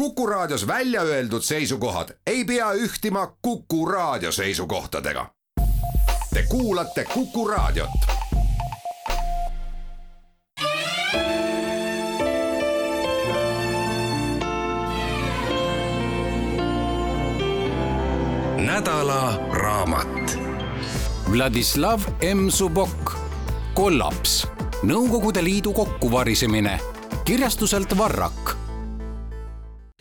Kuku Raadios välja öeldud seisukohad ei pea ühtima Kuku Raadio seisukohtadega. Te kuulate Kuku Raadiot. nädala raamat. Vladislav M Subok, Kollaps, Nõukogude Liidu kokkuvarisemine, kirjastuselt Varrak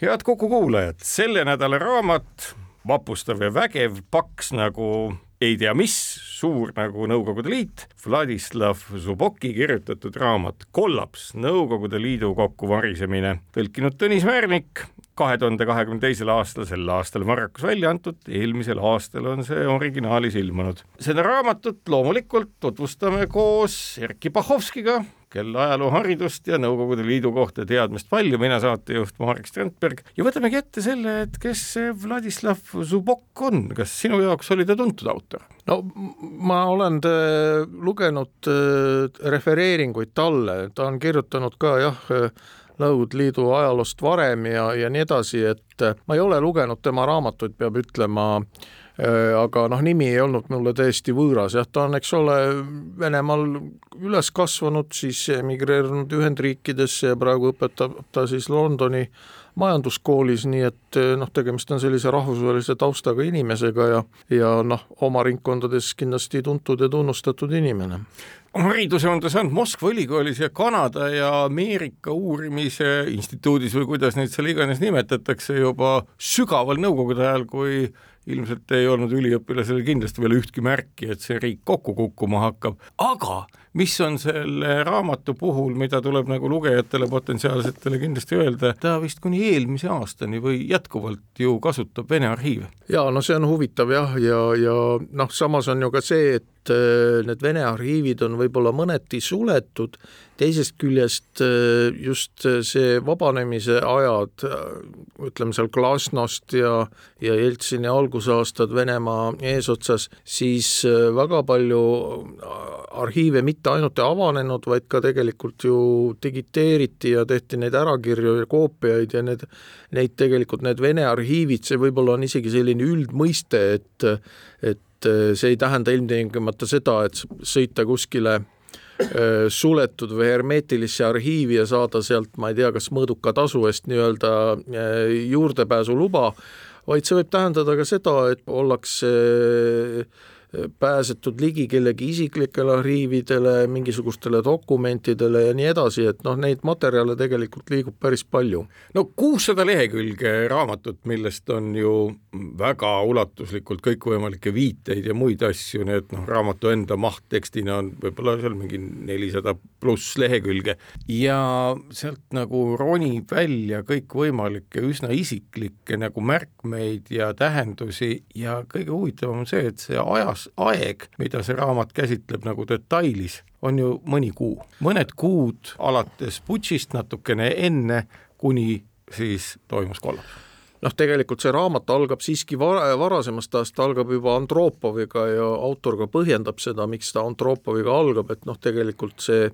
head Kuku kuulajad, selle nädala raamat, vapustav ja vägev, paks nagu ei tea mis, suur nagu Nõukogude Liit, Vladislav Zuboki kirjutatud raamat Kollaps, Nõukogude Liidu kokkuvarisemine, tõlkinud Tõnis Märnik, kahe tuhande kahekümne teisel aastal, sel aastal Marrakus välja antud, eelmisel aastal on see originaalis ilmunud. seda raamatut loomulikult tutvustame koos Erkki Pahovskiga, kel ajalooharidust ja Nõukogude Liidu kohta teadmist palju, mina saatejuht Marek Strandberg. Ja võtamegi ette selle, et kes see Vladislav Zubok on, kas sinu jaoks oli ta tuntud autor? no ma olen lugenud refereeringuid talle, ta on kirjutanud ka jah, Nõukogude Liidu ajaloost varem ja, ja nii edasi, et ma ei ole lugenud tema raamatuid, peab ütlema äh, Äh, aga noh, nimi ei olnud mulle täiesti võõras, jah, ta on, eks ole, Venemaal üles kasvanud, siis emigreerunud Ühendriikidesse ja praegu õpetab ta siis Londoni majanduskoolis, nii et eh, noh, tegemist on sellise rahvusvahelise taustaga inimesega ja, ja noh, oma ringkondades kindlasti tuntud ja tunnustatud inimene. Hariduse on ta saanud Moskva ülikoolis ja Kanada ja Ameerika uurimise instituudis või kuidas neid seal iganes nimetatakse juba sügaval nõukogude ajal, kui ilmselt ei olnud üliõpilasel kindlasti veel ühtki märki, et see riik kokku kukkuma hakkab, aga mis on selle raamatu puhul, mida tuleb nagu lugejatele potentsiaalsetele kindlasti öelda, ta vist kuni eelmise aastani või jätkuvalt ju kasutab Vene arhiive. jaa, no see on huvitav jah, ja, ja, ja noh, samas on ju ka see, et äh, need Vene arhiivid on võib-olla mõneti suletud, teisest küljest äh, just see vabanemise ajad, ütleme seal Glasnost ja, ja Jeltsini algusaastad Venemaa eesotsas, siis äh, väga palju arhiive mitte ainult ei avanenud, vaid ka tegelikult ju digiteeriti ja tehti neid ärakirju ja koopiaid ja need, neid tegelikult, need Vene arhiivid, see võib-olla on isegi selline üldmõiste, et et see ei tähenda ilmtingimata seda, et sõita kuskile suletud või hermeetilisse arhiivi ja saada sealt, ma ei tea, kas mõõduka tasu eest nii-öelda juurdepääsuluba, vaid see võib tähendada ka seda, et ollakse pääsetud ligi kellegi isiklikele arhiividele, mingisugustele dokumentidele ja nii edasi, et noh, neid materjale tegelikult liigub päris palju. no kuussada lehekülge raamatut, millest on ju väga ulatuslikult kõikvõimalikke viiteid ja muid asju, nii et noh, raamatu enda maht tekstina on võib-olla seal mingi nelisada pluss lehekülge ja sealt nagu ronib välja kõikvõimalikke üsna isiklikke nagu märkmeid ja tähendusi ja kõige huvitavam on see, et see ajas samas aeg, mida see raamat käsitleb nagu detailis, on ju mõni kuu, mõned kuud alates putšist natukene enne, kuni siis toimus kollaps. Noh, tegelikult see raamat algab siiski vara, varasemast ajast, ta algab juba Andropoviga ja autor ka põhjendab seda, miks ta Andropoviga algab, et noh, tegelikult see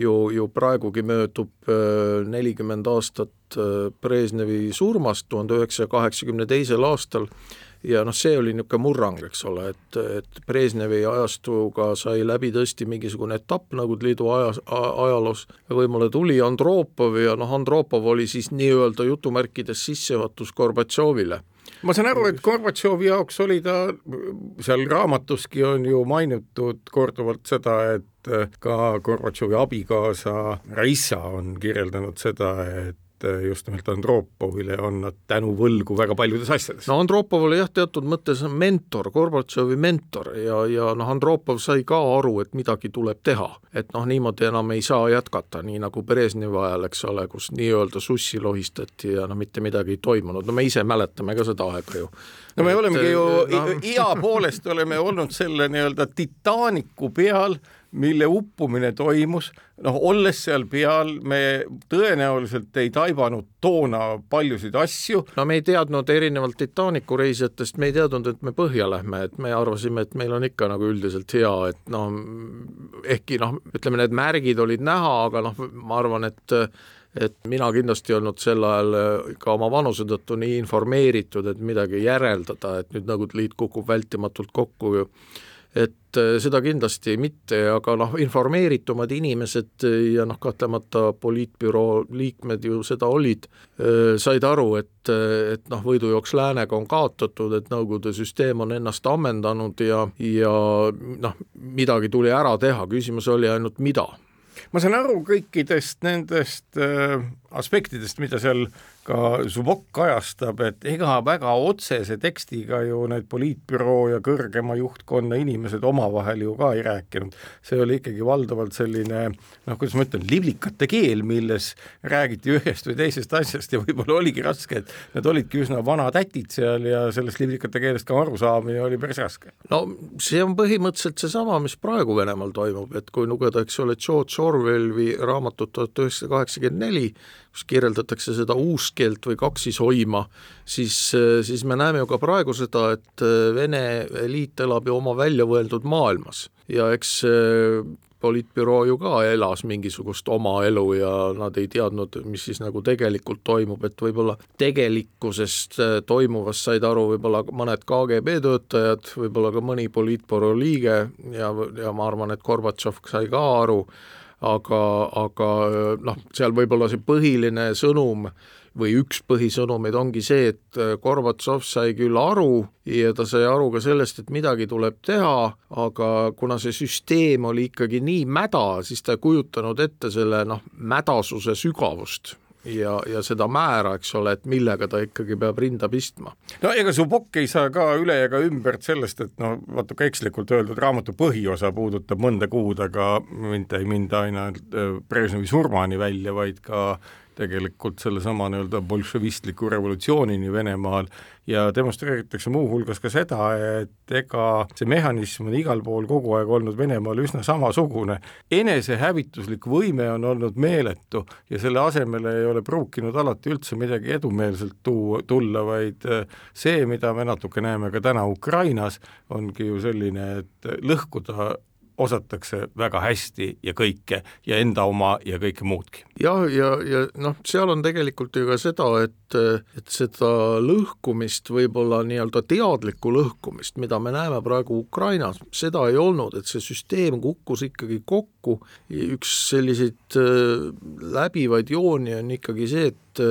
ju, ju praegugi möödub äh, nelikümmend aastat äh, Brežnevi surmast tuhande üheksasaja kaheksakümne teisel aastal ja noh, see oli niisugune murrang, eks ole, et, et Brežnevi ajastuga sai läbi tõesti mingisugune etapp Nõukogude Liidu ajas, ajaloos, võimule tuli Andropov ja noh, Andropov oli siis nii-öelda jutumärkides sissejuhatus Gorbatšovile. Ma saan aru, et Gorbatšovi jaoks oli ta, seal raamatuski on ju mainitud korduvalt seda, et ka Gorbatšovi abikaasa Raissa on kirjeldanud seda, et just nimelt Andropovile on nad tänu võlgu väga paljudes asjades. no Andropov oli jah, teatud mõttes mentor, Gorbatšovi mentor ja, ja noh, Andropov sai ka aru, et midagi tuleb teha. et noh, niimoodi enam ei saa jätkata, nii nagu Brežnevi ajal, eks ole, kus nii-öelda sussi lohistati ja noh, mitte midagi ei toimunud, no me ise mäletame ka seda aega ju. no me olemegi ju no, ia poolest oleme olnud selle nii-öelda Titanicu peal, mille uppumine toimus, noh, olles seal peal, me tõenäoliselt ei taibanud toona paljusid asju. no me ei teadnud, erinevalt Titanicu reisijatest, me ei teadnud, et me põhja lähme, et me arvasime, et meil on ikka nagu üldiselt hea, et noh, ehkki noh, ütleme, need märgid olid näha, aga noh, ma arvan, et et mina kindlasti ei olnud sel ajal äh, ka oma vanuse tõttu nii informeeritud, et midagi järeldada, et nüüd Nõukogude Liit kukub vältimatult kokku ju et äh, seda kindlasti mitte, aga noh, informeeritumad inimesed ja noh, kahtlemata poliitbüroo liikmed ju seda olid, äh, said aru, et, et noh, võidujooks läänega on kaotatud, et Nõukogude süsteem on ennast ammendanud ja, ja noh, midagi tuli ära teha, küsimus oli ainult mida. Ma saan aru kõikidest nendest äh, aspektidest, mida seal ka Zubok kajastab, et ega väga otsese tekstiga ju need poliitbüroo ja kõrgema juhtkonna inimesed omavahel ju ka ei rääkinud. see oli ikkagi valdavalt selline noh, kuidas ma ütlen, liblikate keel, milles räägiti ühest või teisest asjast ja võib-olla oligi raske, et nad olidki üsna vanatätid seal ja sellest liblikate keelest ka arusaamine oli päris raske. no see on põhimõtteliselt seesama, mis praegu Venemaal toimub, et kui lugeda, eks ole, George Orwelli raamatut tuhat üheksasada kaheksakümmend neli, kus kirjeldatakse seda uuskeelt või kaksishoima, siis, siis me näeme ju ka praegu seda, et Vene eliit elab ju oma välja mõeldud maailmas. Ja eks poliitbüroo ju ka elas mingisugust oma elu ja nad ei teadnud, mis siis nagu tegelikult toimub, et võib-olla tegelikkusest toimuvast said aru võib-olla mõned KGB töötajad, võib-olla ka mõni poliitbüroo liige ja, ja ma arvan, et Gorbatšov sai ka aru, aga, aga noh, seal võib-olla see põhiline sõnum või üks põhisõnumeid ongi see, et Gorbatšov sai küll aru ja ta sai aru ka sellest, et midagi tuleb teha, aga kuna see süsteem oli ikkagi nii mäda, siis ta ei kujutanud ette selle noh, mädasuse sügavust ja, ja seda määra, eks ole, et millega ta ikkagi peab rinda pistma. no ega su pokk ei saa ka üle ega ümbert sellest, et noh, natuke ekslikult öeldud, raamatu põhiosa puudutab mõnda kuud, aga mitte ei minda ainult äh, Brežnevi surmani välja, vaid ka tegelikult sellesama nii-öelda bolševistliku revolutsioonini Venemaal ja demonstreeritakse muuhulgas ka seda, et ega see mehhanism on igal pool kogu aeg olnud Venemaal üsna samasugune. enesehävituslik võime on olnud meeletu ja selle asemele ei ole pruukinud alati üldse midagi edumeelselt tuua, tulla, vaid see, mida me natuke näeme ka täna Ukrainas, ongi ju selline, et lõhkuda osatakse väga hästi ja kõike ja enda oma ja kõike muudki. jah, ja, ja, ja noh, seal on tegelikult ju ka seda, et, et seda lõhkumist, võib-olla nii-öelda teadlikku lõhkumist, mida me näeme praegu Ukrainas, seda ei olnud, et see süsteem kukkus ikkagi kokku, üks selliseid äh, läbivaid jooni on ikkagi see, et,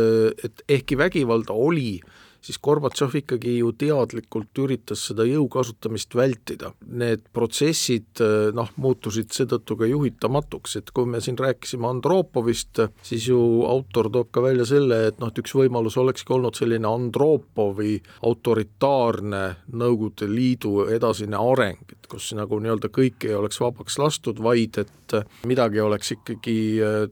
et ehkki vägivalda oli, siis Gorbatšov ikkagi ju teadlikult üritas seda jõu kasutamist vältida. Need protsessid noh, muutusid seetõttu ka juhitamatuks, et kui me siin rääkisime Andropovist, siis ju autor toob ka välja selle, et noh, et üks võimalus olekski olnud selline Andropovi autoritaarne Nõukogude Liidu edasine areng, et kus nagu nii-öelda kõik ei oleks vabaks lastud, vaid et midagi oleks ikkagi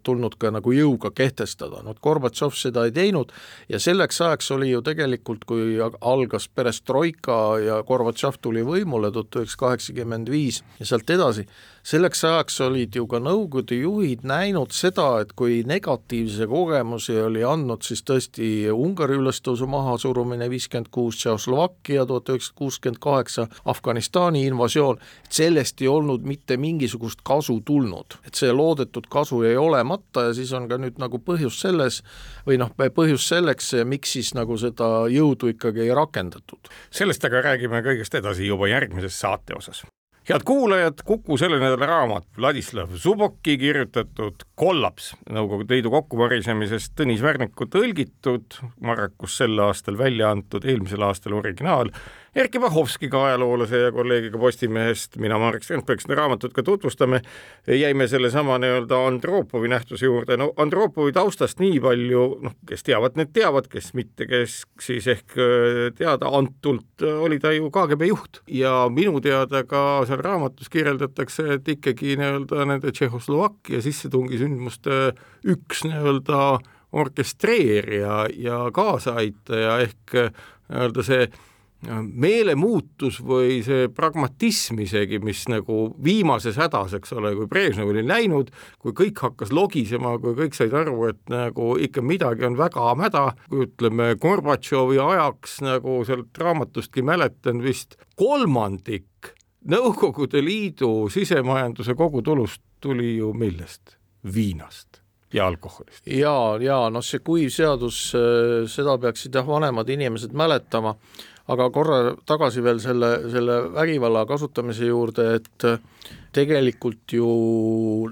tulnud ka nagu jõuga kehtestada, no Gorbatšov seda ei teinud ja selleks ajaks oli ju tegelikult tegelikult, kui algas perestroika ja Gorbatšov tuli võimule tuhat üheksasada kaheksakümmend viis ja sealt edasi, selleks ajaks olid ju ka Nõukogude juhid näinud seda, et kui negatiivse kogemusi oli andnud siis tõesti Ungari ülestõusu mahasurumine viiskümmend kuus, Tšehhoslovakkia tuhat üheksasada kuuskümmend kaheksa, Afganistani invasioon, et sellest ei olnud mitte mingisugust kasu tulnud, et see loodetud kasu jäi olemata ja siis on ka nüüd nagu põhjus selles või noh, põhjus selleks, miks siis nagu seda jõudu ikkagi ei rakendatud. sellest aga räägime kõigest edasi juba järgmises saate osas head kuulajad, Kuku selle nädala raamat Vladislav Zuboki kirjutatud Kollaps Nõukogude Liidu kokkuvarisemisest Tõnis Värniku tõlgitud, Marrakus sel aastal välja antud, eelmisel aastal originaal Erkki Vahovskiga, ajaloolase ja kolleegiga Postimehest, mina, Marek Strandberg, seda raamatut ka tutvustame, jäime sellesama nii-öelda Andropovi nähtuse juurde, no Andropovi taustast nii palju, noh, kes teavad, need teavad, kes mitte, kes siis ehk äh, teadaantult äh, oli ta ju KGB juht. Ja minu teada ka seal raamatus kirjeldatakse, et ikkagi nii-öelda nende Tšehhoslovakkia sissetungisündmuste üks nii-öelda orkestreerija ja kaasaaitaja ehk äh, nii-öelda see meelemuutus või see pragmatism isegi, mis nagu viimases hädas, eks ole, kui Brežnev oli läinud, kui kõik hakkas logisema, kui kõik said aru, et nagu ikka midagi on väga mäda, kui ütleme, Gorbatšovi ajaks nagu sealt raamatustki mäletan vist kolmandik Nõukogude Liidu sisemajanduse kogutulust tuli ju millest? Viinast ja alkoholist. ja, ja noh, see kuiv seadus, seda peaksid jah, vanemad inimesed mäletama, aga korra tagasi veel selle, selle vägivalla kasutamise juurde, et tegelikult ju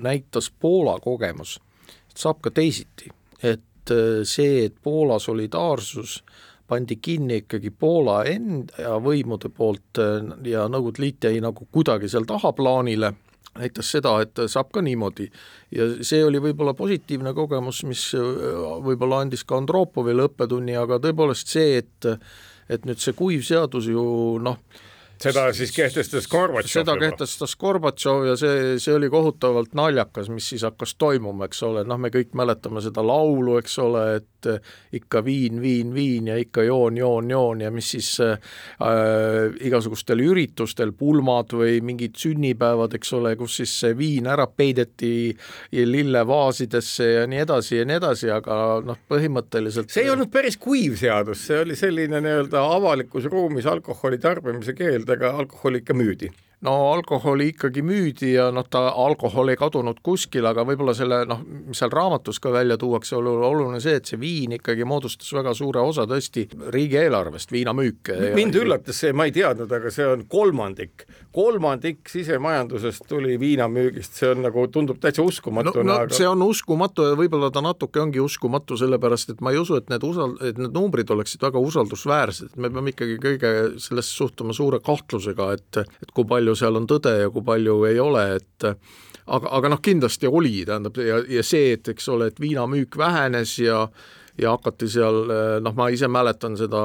näitas Poola kogemus, et saab ka teisiti, et see, et Poola solidaarsus pandi kinni ikkagi Poola enda võimude poolt ja Nõukogude Liit jäi nagu kuidagi seal tahaplaanile, näitas seda, et saab ka niimoodi. ja see oli võib-olla positiivne kogemus, mis võib-olla andis ka Andropovile õppetunni, aga tõepoolest see, et et nüüd see kuiv seadus ju noh, seda siis kehtestas Gorbatšov seda juba. kehtestas Gorbatšov ja see, see oli kohutavalt naljakas, mis siis hakkas toimuma, eks ole, noh, me kõik mäletame seda laulu, eks ole, et ikka viin, viin, viin ja ikka joon, joon, joon ja mis siis äh, igasugustel üritustel, pulmad või mingid sünnipäevad, eks ole, kus siis see viin ära peideti lillevaasidesse ja nii edasi ja nii edasi, aga noh, põhimõtteliselt see ei olnud päris kuiv seadus, see oli selline nii-öelda avalikus ruumis alkoholi tarbimise keeld, aga alkoholi ikka müüdi no alkoholi ikkagi müüdi ja noh, ta, alkohol ei kadunud kuskile, aga võib-olla selle noh, mis seal raamatus ka välja tuuakse, oluline see, et see viin ikkagi moodustas väga suure osa tõesti riigieelarvest, viinamüük. mind ja, üllatas see, ma ei teadnud, aga see on kolmandik, kolmandik sisemajandusest tuli viinamüügist, see on nagu, tundub täitsa uskumatu no,. no aga... see on uskumatu ja võib-olla ta natuke ongi uskumatu, sellepärast et ma ei usu, et need usal-, et need numbrid oleksid väga usaldusväärsed, me peame ikkagi kõige sellesse suhtuma suure kahtlusega, et, et kui palju seal on tõde ja kui palju ei ole, et aga, aga noh, kindlasti oli, tähendab, ja, ja see, et eks ole, et viinamüük vähenes ja ja hakati seal, noh, ma ise mäletan seda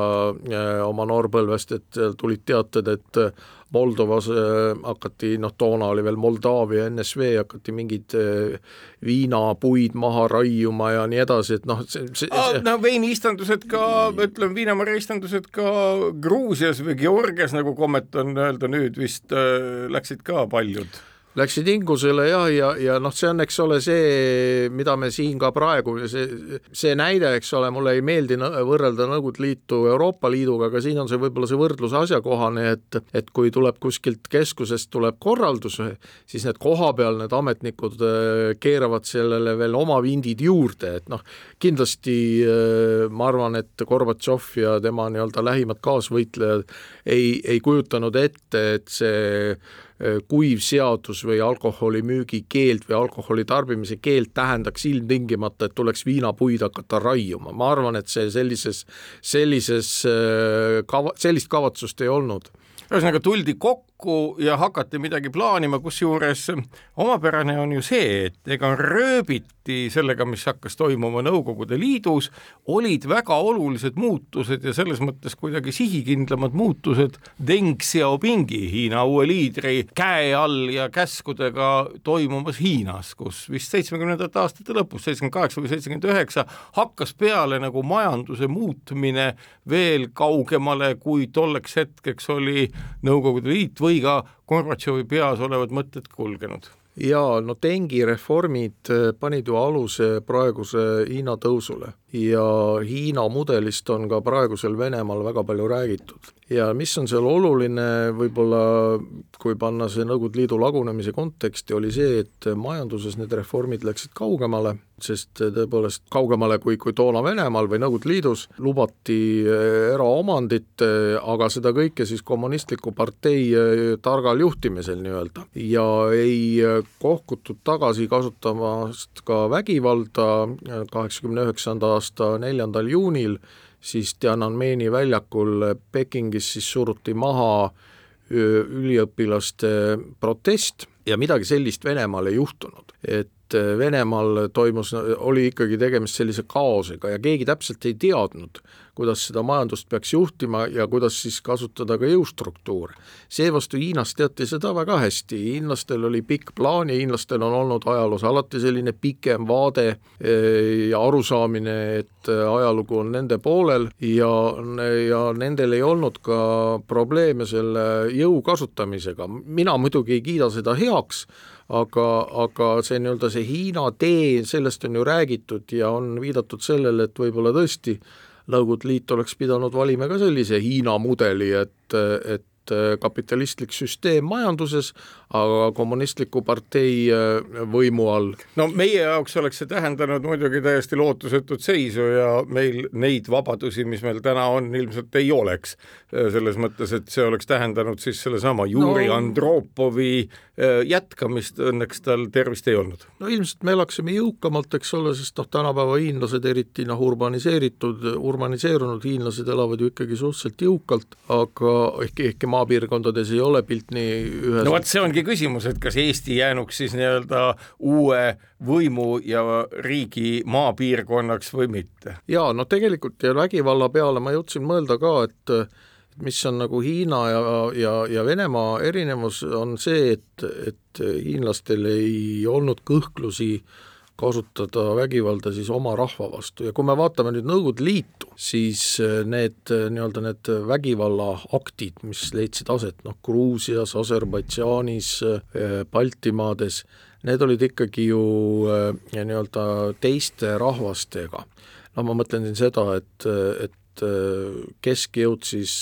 eh, oma noorpõlvest, et tulid teated, et Moldovas äh, hakati, noh toona oli veel Moldaavia NSV, hakati mingeid viinapuid maha raiuma ja nii edasi, et noh, see, see, see... no veiniistandused ka, ütleme, viinamarja istandused ka Gruusias või Georgias, nagu kommet on öelda nüüd vist läksid ka paljud Läksid ingusele jah, ja, ja, ja noh, see on, eks ole, see, mida me siin ka praegu, see, see näide, eks ole, mulle ei meeldi võrrelda Nõukogude Liitu Euroopa Liiduga, aga siin on see võib-olla see võrdlus asjakohane, et et kui tuleb kuskilt keskusest tuleb korraldus, siis need kohapeal, need ametnikud äh, keeravad sellele veel oma vindid juurde, et noh, kindlasti äh, ma arvan, et Gorbatšov ja tema nii-öelda lähimad kaasvõitlejad ei, ei kujutanud ette, et see kuiv seadus või alkoholimüügi keeld või alkoholi tarbimise keeld tähendaks ilmtingimata, et tuleks viinapuid hakata raiuma, ma arvan, et see sellises, sellises äh, kava, sellist kavatsust ei olnud. Ühesõnaga tuldi kokku ja hakati midagi plaanima, kusjuures omapärane on ju see, et ega rööbiti sellega, mis hakkas toimuma Nõukogude Liidus, olid väga olulised muutused ja selles mõttes kuidagi sihikindlamad muutused Deng Xiaopingi, Hiina uue liidri käe all ja käskudega toimumas Hiinas, kus vist seitsmekümnendate aastate lõpus, seitsekümmend kaheksa või seitsekümmend üheksa, hakkas peale nagu majanduse muutmine veel kaugemale, kui tolleks hetkeks oli Nõukogude Liit või ka Gorbatšovi peas olevad mõtted kulgenud? Jaa, no Dengi reformid äh, panid ju aluse praeguse Hiina tõusule ja Hiina mudelist on ka praegusel Venemaal väga palju räägitud. ja mis on seal oluline, võib-olla kui panna see Nõukogude Liidu lagunemise konteksti, oli see, et majanduses need reformid läksid kaugemale, sest tõepoolest kaugemale kui, kui toona Venemaal või Nõukogude Liidus lubati äh, eraomandit, aga seda kõike siis kommunistliku partei targal juhtimisel nii-öelda ja ei kohkutud tagasi kasutamast ka vägivalda kaheksakümne üheksanda aasta neljandal juunil, siis Tiananmeni väljakul Pekingis siis suruti maha üliõpilaste protest ja midagi sellist Venemaal ei juhtunud. et Venemaal toimus, oli ikkagi tegemist sellise kaosega ja keegi täpselt ei teadnud, kuidas seda majandust peaks juhtima ja kuidas siis kasutada ka jõustruktuure. seevastu Hiinas teati seda väga hästi, hiinlastel oli pikk plaan ja hiinlastel on olnud ajaloos alati selline pikem vaade eh, ja arusaamine, et ajalugu on nende poolel ja, ja nendel ei olnud ka probleeme selle jõu kasutamisega, mina muidugi ei kiida seda heaks, aga, aga see nii-öelda see Hiina tee, sellest on ju räägitud ja on viidatud sellele, et võib-olla tõesti Nõukogude Liit oleks pidanud valima ka sellise Hiina mudeli, et, et kapitalistlik süsteem majanduses, aga kommunistliku partei äh, võimu all. no meie jaoks oleks see tähendanud muidugi täiesti lootusetut seisu ja meil neid vabadusi, mis meil täna on, ilmselt ei oleks. selles mõttes, et see oleks tähendanud siis sellesama Juri no, Andropovi jätkamist, õnneks tal tervist ei olnud. no ilmselt me elaksime jõukamalt, eks ole, sest noh, tänapäeva hiinlased, eriti noh, urbaniseeritud, urbaniseerunud hiinlased elavad ju ikkagi suhteliselt jõukalt, aga ehkki, ehkki maapiirkondades ei ole pilt nii ühes no vot, see ongi küsimus, et kas Eesti jäänuks siis nii-öelda uue võimu ja riigi maapiirkonnaks või mitte? jaa, no tegelikult ja vägivalla peale ma jõudsin mõelda ka, et mis on nagu Hiina ja, ja, ja Venemaa erinevus, on see, et, et hiinlastel ei olnud kõhklusi äh, kasutada vägivalda siis oma rahva vastu ja kui me vaatame nüüd Nõukogude Liitu, siis äh, need äh, nii-öelda need vägivallaaktid, mis leidsid aset noh, Gruusias, Aserbaidžaanis, äh, Baltimaades, need olid ikkagi ju nii-öelda teiste rahvastega. no ma mõtlen siin seda, et, et keskjõud siis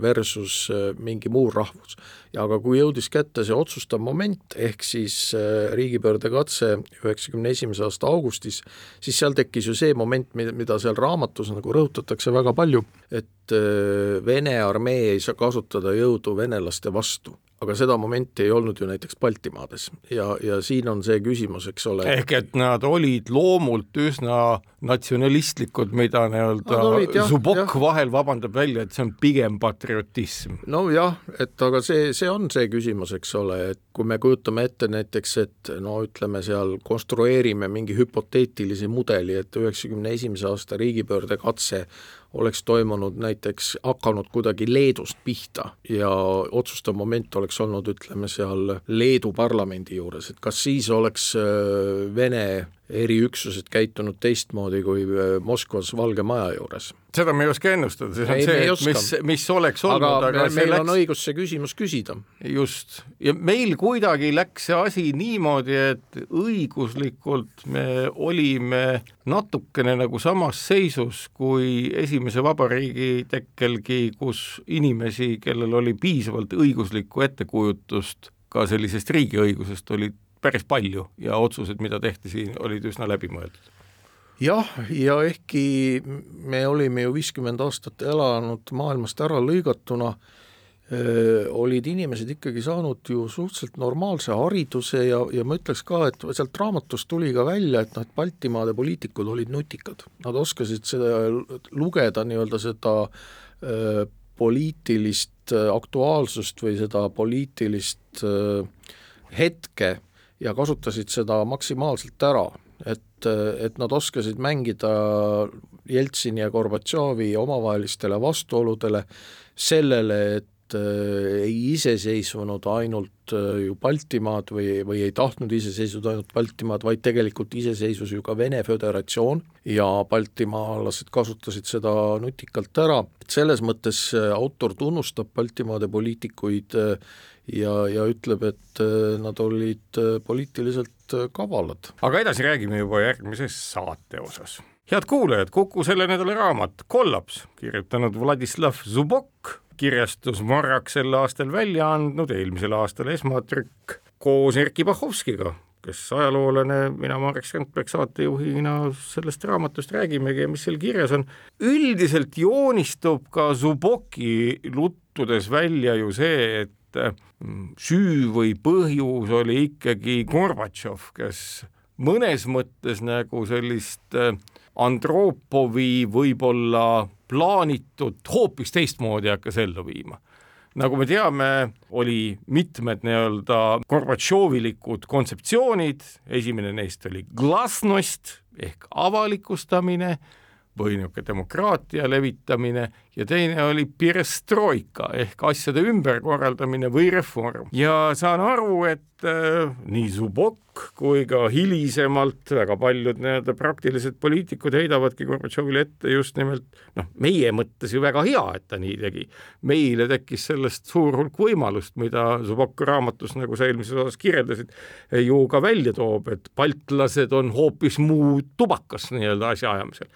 versus mingi muu rahvus aga kui jõudis kätte see otsustav moment, ehk siis äh, riigipöördekatse üheksakümne esimese aasta augustis, siis seal tekkis ju see moment, mida seal raamatus nagu rõhutatakse väga palju, et äh, Vene armee ei saa kasutada jõudu venelaste vastu aga seda momenti ei olnud ju näiteks Baltimaades ja, ja siin on see küsimus, eks ole. ehk et nad olid loomult üsna natsionalistlikud, mida nii-öelda Zubok vahel vabandab välja, et see on pigem patriotism. nojah, et aga see, see on see küsimus, eks ole, et kui me kujutame ette näiteks, et no ütleme seal, konstrueerime mingi hüpoteetilise mudeli, et üheksakümne esimese aasta riigipöördekatse oleks toimunud näiteks, hakanud kuidagi Leedust pihta ja otsustav moment oleks olnud, ütleme seal Leedu parlamendi juures, et kas siis oleks äh, Vene eriüksused käitunud teistmoodi kui äh, Moskvas Valge Maja juures. Seda me ei oska ennustada, see on ei, see, mis, mis oleks olnud, aga, aga meil läks... on õigus see küsimus küsida. just, ja meil kuidagi läks see asi niimoodi, et õiguslikult me olime natukene nagu samas seisus kui esimese vabariigi tekkelgi, kus inimesi, kellel oli piisavalt õiguslikku ettekujutust ka sellisest riigiõigusest, olid päris palju ja otsused, mida tehti siin, olid üsna läbimõeldud jah, ja ehkki me olime ju viiskümmend aastat elanud maailmast ära lõigatuna, olid inimesed ikkagi saanud ju suhteliselt normaalse hariduse ja, ja ma ütleks ka, et sealt raamatust tuli ka välja, et noh, et Baltimaade poliitikud olid nutikad, nad oskasid seda lugeda nii-öelda seda äh, poliitilist aktuaalsust või seda poliitilist äh, hetke ja kasutasid seda maksimaalselt ära, et, et nad oskasid mängida Jeltsini ja Gorbatšovi omavahelistele vastuoludele, sellele, et äh, ei iseseisvunud ainult äh, ju Baltimaad või, või ei tahtnud iseseisvuda ainult Baltimaad, vaid tegelikult iseseisvus ju ka Vene Föderatsioon ja baltimaalased kasutasid seda nutikalt ära, et selles mõttes äh, autor tunnustab Baltimaade poliitikuid ja, ja ütleb, et äh, nad olid äh, poliitiliselt äh, kavalad. aga edasi räägime juba järgmises saate osas. head kuulajad, Kuku selle nädala raamat Kollaps, kirjutanud Vladislav Zubok, kirjastus Marrak sel aastal välja andnud, eelmisel aastal esmatrükk koos Erkki Bahovskiga, kes ajaloolane, mina Marek Strandberg saatejuhina sellest raamatust räägimegi ja mis seal kirjas on. üldiselt joonistub ka Zuboki luttudes välja ju see, et süü või põhjus oli ikkagi Gorbatšov, kes mõnes mõttes nagu sellist äh, Andropovi võib-olla plaanitud hoopis teistmoodi hakkas ellu viima. nagu me teame, oli mitmed nii-öelda Gorbatšovilikud kontseptsioonid, esimene neist oli glasnost ehk avalikustamine või niisugune demokraatia levitamine ja teine oli perestroika ehk asjade ümberkorraldamine või reform. ja saan aru, et äh, nii Zubok kui ka hilisemalt väga paljud nii-öelda praktilised poliitikud heidavadki Gorbatšovile ette just nimelt noh, meie mõttes ju väga hea, et ta nii tegi. meile tekkis sellest suur hulk võimalust, mida Zubok raamatus, nagu sa eelmises osas kirjeldasid, ju ka välja toob, et baltlased on hoopis muu tubakas nii-öelda asjaajamisel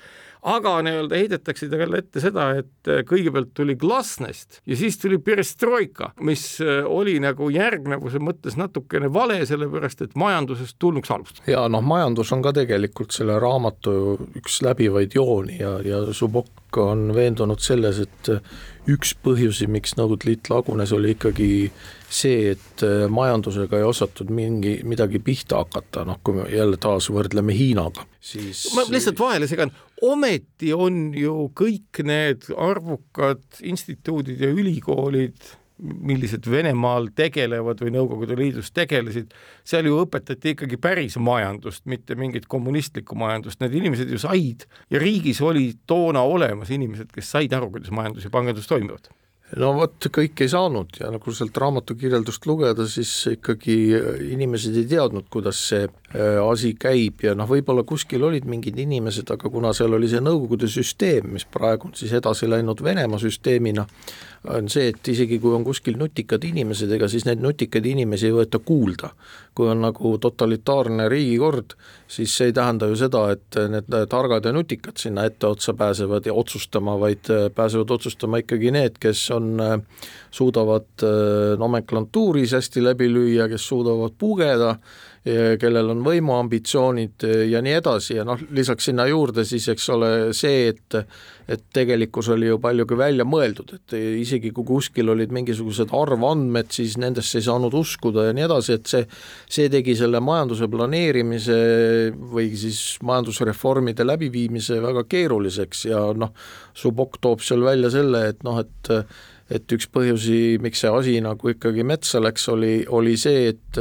aga nii-öelda heidetakse talle ette seda, et äh, kõigepealt tuli glasnost ja siis tuli perestroika, mis äh, oli nagu järgnevuse mõttes natukene vale, sellepärast et majandusest tulnuks alustada. ja noh, majandus on ka tegelikult selle raamatu üks läbivaid jooni ja, ja Subok on veendunud selles, et üks põhjusi, miks Nõukogude Liit lagunes, oli ikkagi see, et äh, majandusega ei osatud mingi, midagi pihta hakata, noh kui me jälle taas võrdleme Hiinaga, siis ma lihtsalt vahele segan, ometi on ju kõik need arvukad instituudid ja ülikoolid millised Venemaal tegelevad või Nõukogude Liidus tegelesid, seal ju õpetati ikkagi päris majandust, mitte mingit kommunistlikku majandust, need inimesed ju said ja riigis oli toona olemas inimesed, kes said aru, kuidas majandus ja pangandus toimivad no vot, kõik ei saanud ja nagu sealt raamatu kirjeldust lugeda, siis ikkagi inimesed ei teadnud, kuidas see äh, asi käib ja noh, võib-olla kuskil olid mingid inimesed, aga kuna seal oli see Nõukogude süsteem, mis praegu on siis edasi läinud Venemaa süsteemina, on see, et isegi kui on kuskil nutikad inimesed, ega siis neid nutikaid inimesi ei võeta kuulda. kui on nagu totalitaarne riigikord, siis see ei tähenda ju seda, et need targad ja nutikad sinna etteotsa pääsevad ja otsustama, vaid äh, pääsevad otsustama ikkagi need, kes on, äh, suudavad äh, nomenklatuuris hästi läbi lüüa, kes suudavad pugeda, kellel on võimuambitsioonid ja nii edasi ja noh, lisaks sinna juurde siis eks ole see, et et tegelikkus oli ju paljugi välja mõeldud, et isegi kui kuskil olid mingisugused arvandmed, siis nendesse ei saanud uskuda ja nii edasi, et see see tegi selle majanduse planeerimise või siis majandusreformide läbiviimise väga keeruliseks ja noh, Subok toob seal välja selle, et noh, et et üks põhjusi, miks see asi nagu ikkagi metsa läks, oli, oli see, et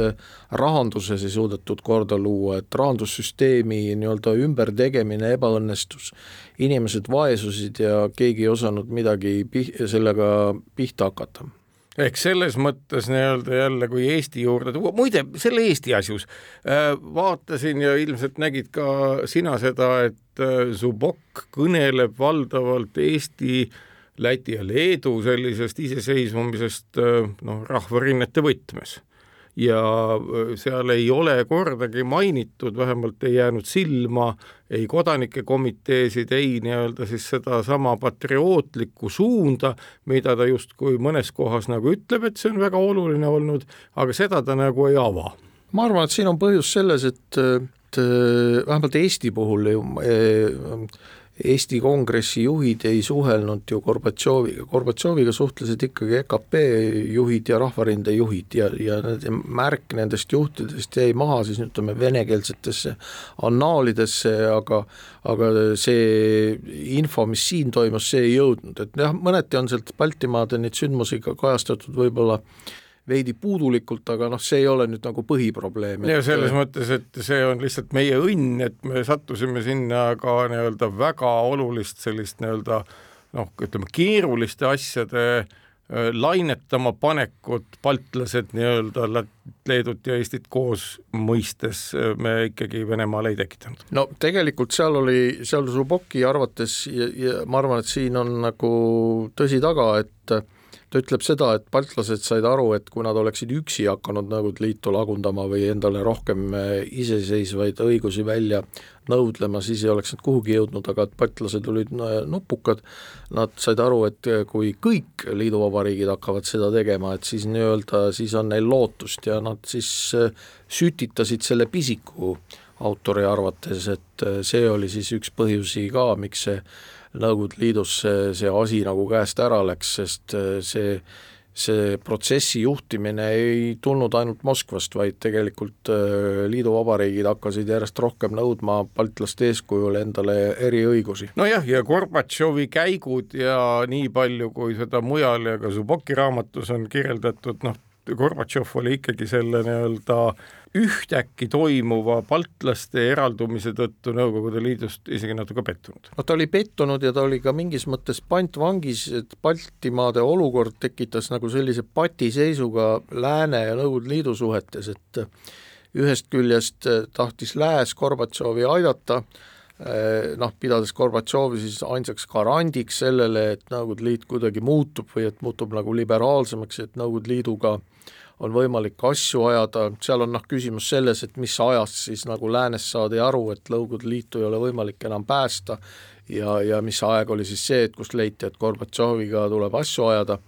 rahanduses ei suudetud korda luua, et rahandussüsteemi nii-öelda ümbertegemine ebaõnnestus. inimesed vaesusid ja keegi ei osanud midagi pih-, sellega pihta hakata ehk selles mõttes nii-öelda jälle, kui Eesti juurde tuua, muide, selle Eesti asjus äh, vaatasin ja ilmselt nägid ka sina seda, et äh, Zubok kõneleb valdavalt Eesti äh, Läti ja Leedu sellisest iseseisvumisest noh, rahvarinnete võtmes. ja seal ei ole kordagi mainitud, vähemalt ei jäänud silma ei kodanike komiteesid, ei nii-öelda siis sedasama patriootlikku suunda, mida ta justkui mõnes kohas nagu ütleb, et see on väga oluline olnud, aga seda ta nagu ei ava. ma arvan, et siin on põhjus selles, et, et vähemalt Eesti puhul ju Eesti Kongressi juhid ei suhelnud ju Gorbatšoviga, Gorbatšoviga suhtlesid ikkagi EKP juhid ja Rahvarinde juhid ja, ja märk nendest juhtidest jäi maha siis ütleme venekeelsetesse annaalidesse, aga aga see info, mis siin toimus, see ei jõudnud, et jah, mõneti on sealt Baltimaade neid sündmusi ka kajastatud võib-olla äh, veidi puudulikult, aga noh, see ei ole nüüd nagu põhiprobleem. ja selles mõttes, et see on lihtsalt meie õnn, et me sattusime sinna ka nii-öelda väga olulist sellist nii-öelda noh, ütleme keeruliste asjade äh, lainetama panekut, baltlased nii-öelda Leedut ja Eestit koos mõistes äh, me ikkagi Venemaal ei tekitanud. no tegelikult seal oli, seal Zuboki arvates ja, ja ma arvan, et siin on nagu tõsi taga, et ta ütleb seda, et baltlased said aru, et kui nad oleksid üksi hakanud Nõukogude Liitu lagundama või endale rohkem eh, iseseisvaid õigusi välja nõudlema, siis ei oleks nad kuhugi jõudnud, aga et baltlased olid eh, nupukad, nad said aru, et eh, kui kõik liiduvabariigid hakkavad seda tegema, et siis nii-öelda, siis on neil lootust ja nad siis sütitasid selle pisiku autori arvates, et see oli siis üks põhjusi ka, miks see Nõukogude Liidus see, see asi nagu käest ära läks, sest äh, see see protsessi juhtimine ei tulnud ainult Moskvast, vaid tegelikult äh, liiduvabariigid hakkasid järjest rohkem nõudma baltlaste eeskujul endale eriõigusi. nojah, ja Gorbatšovi käigud ja nii palju, kui seda mujal ja ka Zuboki raamatus on kirjeldatud, noh, Gorbatšov oli ikkagi selle nii-öelda ühtäkki toimuva baltlaste eraldumise tõttu Nõukogude Liidust isegi natuke pettunud. no ta oli pettunud ja ta oli ka mingis mõttes pantvangis, et Baltimaade olukord tekitas nagu sellise patiseisuga Lääne ja Nõukogude Liidu suhetes, et ühest küljest tahtis Lääs Gorbatšovi aidata, noh, pidades Gorbatšovi siis ainsaks garandiks sellele, et Nõukogude Liit kuidagi muutub või et muutub nagu liberaalsemaks, et Nõukogude Liiduga on võimalik asju ajada, seal on noh, küsimus selles, et mis ajast siis nagu läänes saadi aru, et Nõukogude Liitu ei ole võimalik enam päästa ja, ja mis aeg oli siis see, et kus leiti, et Gorbatšoviga tuleb asju ajada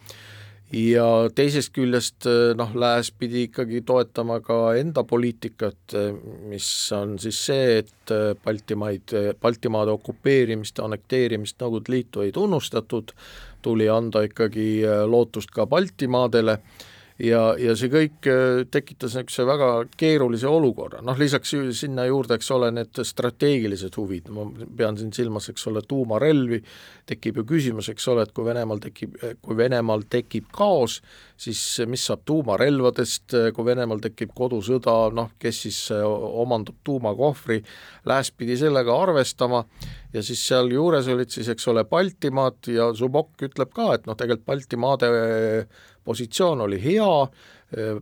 ja teisest küljest noh, Lääs pidi ikkagi toetama ka enda poliitikat, mis on siis see, et Baltimaid, Baltimaade okupeerimist annekteerimist Nõukogude Liitu ei tunnustatud, tuli anda ikkagi lootust ka Baltimaadele ja, ja see kõik äh, tekitas niisuguse väga keerulise olukorra, noh lisaks sinna juurde, eks ole, need strateegilised huvid, ma pean siin silmas, eks ole, tuumarelvi, tekib ju küsimus, eks ole, et kui Venemaal tekib, kui Venemaal tekib kaos, siis mis saab tuumarelvadest, kui Venemaal tekib kodusõda, noh, kes siis äh, omandab tuumakohvri, Lääs pidi sellega arvestama. Ja siis sealjuures olid siis, eks ole, Baltimaad ja Zubok ütleb ka, et noh, tegelikult Baltimaade positsioon oli hea,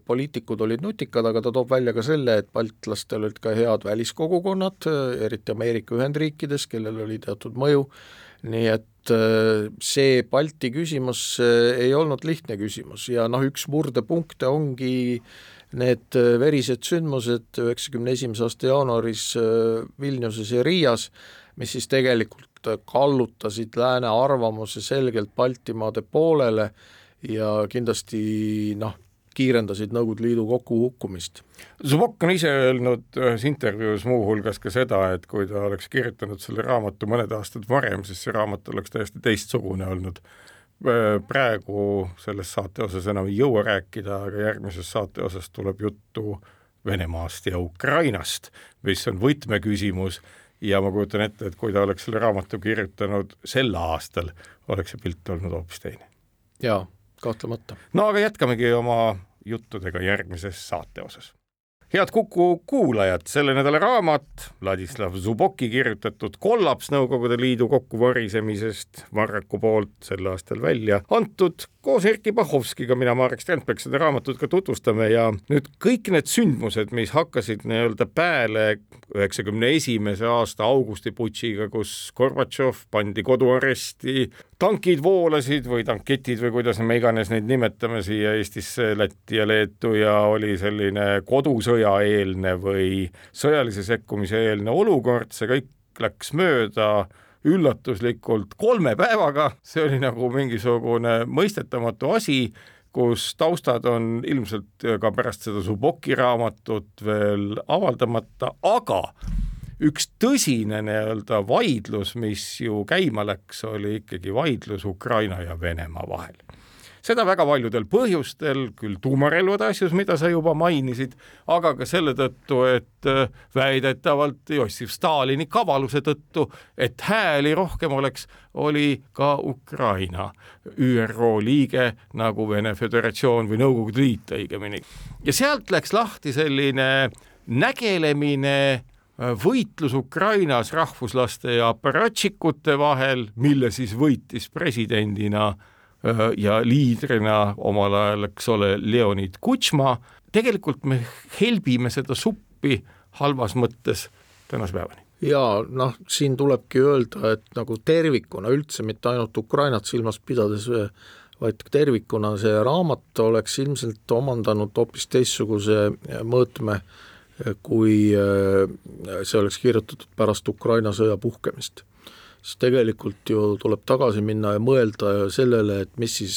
poliitikud olid nutikad, aga ta toob välja ka selle, et baltlastel olid ka head väliskogukonnad, eriti Ameerika Ühendriikides, kellel oli teatud mõju, nii et see Balti küsimus ei olnud lihtne küsimus ja noh, üks murdepunkte ongi need verised sündmused üheksakümne esimese aasta jaanuaris Vilniuses ja Riias, mis siis tegelikult kallutasid lääne arvamuse selgelt Baltimaade poolele ja kindlasti noh, kiirendasid Nõukogude Liidu kokkuhukkumist. Zubok on ise öelnud ühes intervjuus muuhulgas ka seda, et kui ta oleks kirjutanud selle raamatu mõned aastad varem, siis see raamat oleks täiesti teistsugune olnud. praegu selles saate osas enam ei jõua rääkida, aga järgmises saate osas tuleb juttu Venemaast ja Ukrainast, mis on võtmeküsimus ja ma kujutan ette, et kui ta oleks selle raamatu kirjutanud sel aastal, oleks see pilt olnud hoopis teine. jaa kahtlemata. no aga jätkamegi oma juttudega järgmises saate osas head Kuku kuulajad, selle nädala raamat Vladislav Zuboki kirjutatud Kollaps Nõukogude Liidu kokkuvarisemisest Varraku poolt sel aastal välja antud koos Erkki Bahovskiga, mina, Marek Strandberg, seda raamatut ka tutvustame ja nüüd kõik need sündmused, mis hakkasid nii-öelda pääle üheksakümne esimese aasta augustiputšiga, kus Gorbatšov pandi koduaresti, tankid voolasid või tanketid või kuidas me iganes neid nimetame siia Eestisse, Lätti ja Leetu ja oli selline kodusõjaeelne või sõjalise sekkumise eelne olukord, see kõik läks mööda üllatuslikult kolme päevaga, see oli nagu mingisugune mõistetamatu asi, kus taustad on ilmselt ka pärast seda Suboki raamatut veel avaldamata, aga üks tõsine nii-öelda vaidlus, mis ju käima läks, oli ikkagi vaidlus Ukraina ja Venemaa vahel seda väga paljudel põhjustel, küll tuumarelvade asjus, mida sa juba mainisid, aga ka selle tõttu, et äh, väidetavalt Jossif Stalini kavaluse tõttu, et hääli rohkem oleks, oli ka Ukraina ÜRO liige nagu Vene Föderatsioon või Nõukogude Liit õigemini. ja sealt läks lahti selline nägelemine äh, võitlus Ukrainas rahvuslaste ja aparatšikute vahel, mille siis võitis presidendina ja liidrina omal ajal, eks ole, Leonid Kutšma, tegelikult me helbime seda suppi halvas mõttes tänase päevani. Jaa, noh, siin tulebki öelda, et nagu tervikuna üldse, mitte ainult Ukrainat silmas pidades, vaid tervikuna see raamat oleks ilmselt omandanud hoopis teistsuguse mõõtme, kui see oleks kirjutatud pärast Ukraina sõja puhkemist siis tegelikult ju tuleb tagasi minna ja mõelda sellele, et mis siis,